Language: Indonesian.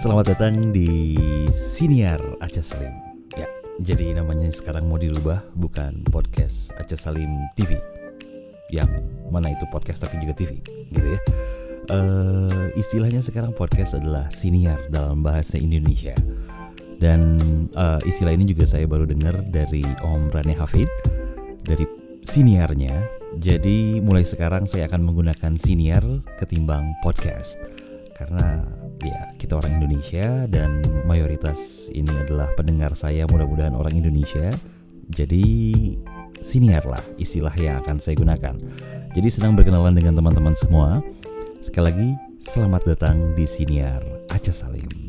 Selamat datang di Siniar Aceh Salim. Ya, jadi namanya sekarang mau dirubah bukan podcast Aceh Salim TV. Yang mana itu podcast tapi juga TV, gitu ya. Eh, istilahnya sekarang podcast adalah siniar dalam bahasa Indonesia. Dan eh, istilah ini juga saya baru dengar dari Om Rane Hafid dari siniarnya. Jadi mulai sekarang saya akan menggunakan siniar ketimbang podcast karena ya kita orang Indonesia dan mayoritas ini adalah pendengar saya mudah-mudahan orang Indonesia. Jadi siniar lah istilah yang akan saya gunakan. Jadi senang berkenalan dengan teman-teman semua. Sekali lagi selamat datang di siniar Aceh Salim.